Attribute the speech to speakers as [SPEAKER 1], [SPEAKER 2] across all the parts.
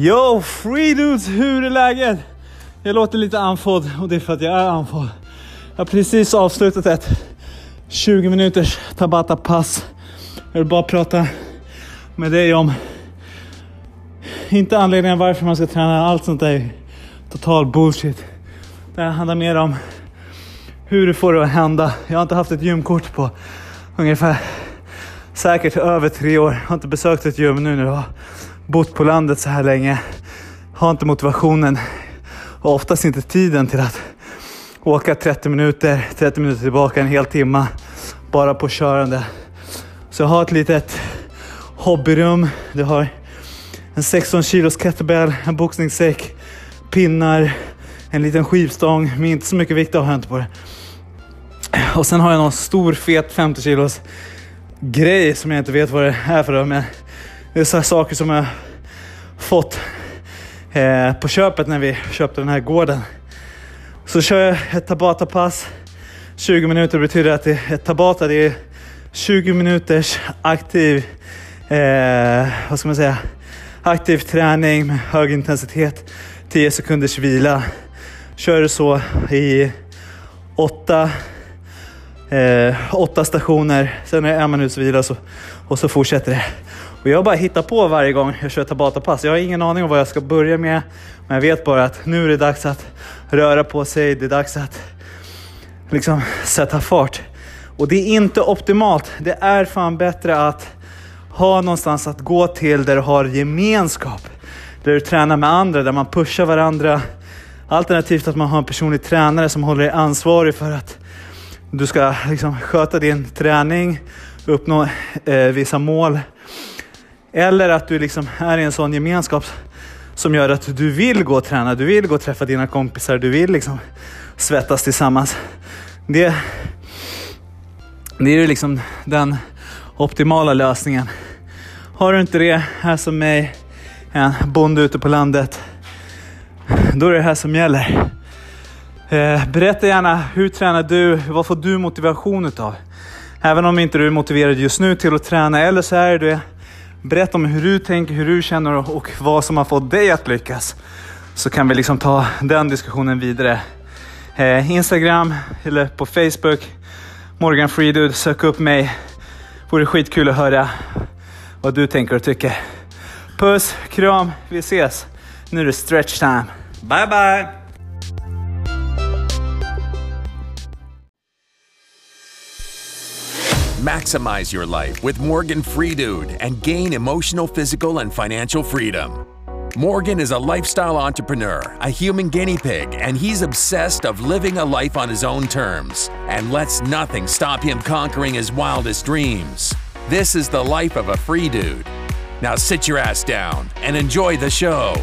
[SPEAKER 1] Yo, free dudes, hur är läget? Jag låter lite andfådd och det är för att jag är andfådd. Jag har precis avslutat ett 20 minuters Tabata-pass. Jag vill bara prata med dig om, inte anledningen varför man ska träna, allt sånt där är total bullshit. Det här handlar mer om hur du får det att hända. Jag har inte haft ett gymkort på ungefär säkert över tre år. Jag har inte besökt ett gym nu när det var bott på landet så här länge. Har inte motivationen och oftast inte tiden till att åka 30 minuter, 30 minuter tillbaka, en hel timme bara på körande. Så jag har ett litet hobbyrum. Det har en 16 kilos kettlebell, en boxningssäck, pinnar, en liten skivstång Men inte så mycket vikt har jag inte på det. Och sen har jag någon stor fet 50 kilos grej som jag inte vet vad det är för men det är så saker som jag fått eh, på köpet när vi köpte den här gården. Så kör jag ett Tabata-pass. 20 minuter betyder att det, ett Tabata det är 20 minuters aktiv, eh, vad ska man säga, aktiv träning med hög intensitet. 10 sekunders vila. Kör du så i åtta eh, åtta stationer, sen är det en minuts vila så, och så fortsätter det. Och jag bara hittar på varje gång jag kör Tabata-pass. Jag har ingen aning om vad jag ska börja med, men jag vet bara att nu är det dags att röra på sig. Det är dags att liksom sätta fart. Och det är inte optimalt. Det är fan bättre att ha någonstans att gå till där du har gemenskap. Där du tränar med andra, där man pushar varandra. Alternativt att man har en personlig tränare som håller dig ansvarig för att du ska liksom sköta din träning, uppnå eh, vissa mål. Eller att du liksom är i en sån gemenskap som gör att du vill gå och träna, du vill gå och träffa dina kompisar, du vill liksom svettas tillsammans. Det, det är ju liksom den optimala lösningen. Har du inte det här som mig, en bonde ute på landet, då är det här som gäller. Eh, berätta gärna, hur tränar du? Vad får du motivation utav? Även om inte du är motiverad just nu till att träna eller så är det Berätta om hur du tänker, hur du känner och vad som har fått dig att lyckas. Så kan vi liksom ta den diskussionen vidare. Eh, Instagram eller på Facebook, Morgan Freedude, sök upp mig. Vore skitkul att höra vad du tänker och tycker. Puss, kram, vi ses. Nu är det stretch time. Bye bye!
[SPEAKER 2] Maximize your life with Morgan Freedude and gain emotional, physical, and financial freedom. Morgan is a lifestyle entrepreneur, a human guinea pig, and he's obsessed of living a life on his own terms and lets nothing stop him conquering his wildest dreams. This is the life of a free dude. Now sit your ass down and enjoy the show.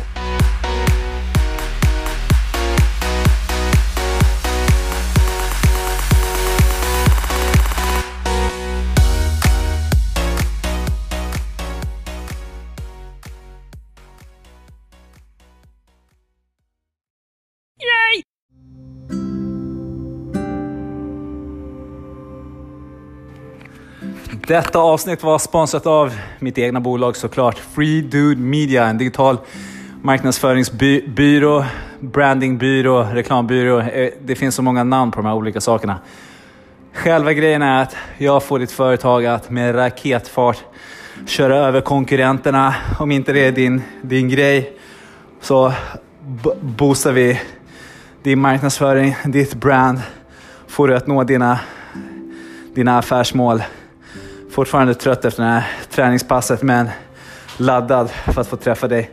[SPEAKER 1] Detta avsnitt var sponsrat av mitt egna bolag såklart. Free Dude Media, en digital marknadsföringsbyrå, brandingbyrå, reklambyrå. Eh, det finns så många namn på de här olika sakerna. Själva grejen är att jag får ditt företag att med raketfart köra över konkurrenterna. Om inte det är din, din grej så boostar vi din marknadsföring, ditt brand. Får du att nå dina, dina affärsmål. Fortfarande trött efter det här träningspasset men laddad för att få träffa dig.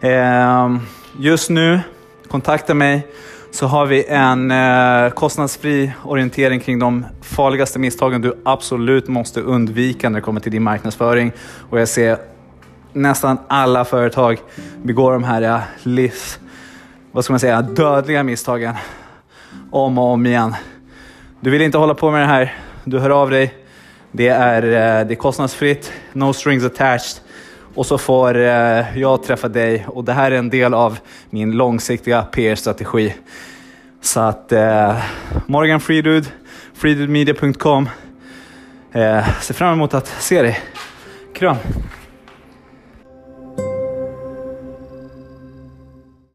[SPEAKER 1] Ehm, just nu, kontakta mig så har vi en eh, kostnadsfri orientering kring de farligaste misstagen du absolut måste undvika när det kommer till din marknadsföring. Och jag ser nästan alla företag begår de här eh, livs, vad ska man säga, dödliga misstagen om och om igen. Du vill inte hålla på med det här, du hör av dig det är, eh, det är kostnadsfritt, no strings attached. Och så får eh, jag träffa dig och det här är en del av min långsiktiga PR-strategi. Så att eh, Morgan Fridud, fridudmedia.com. Eh, ser fram emot att se dig. Kram!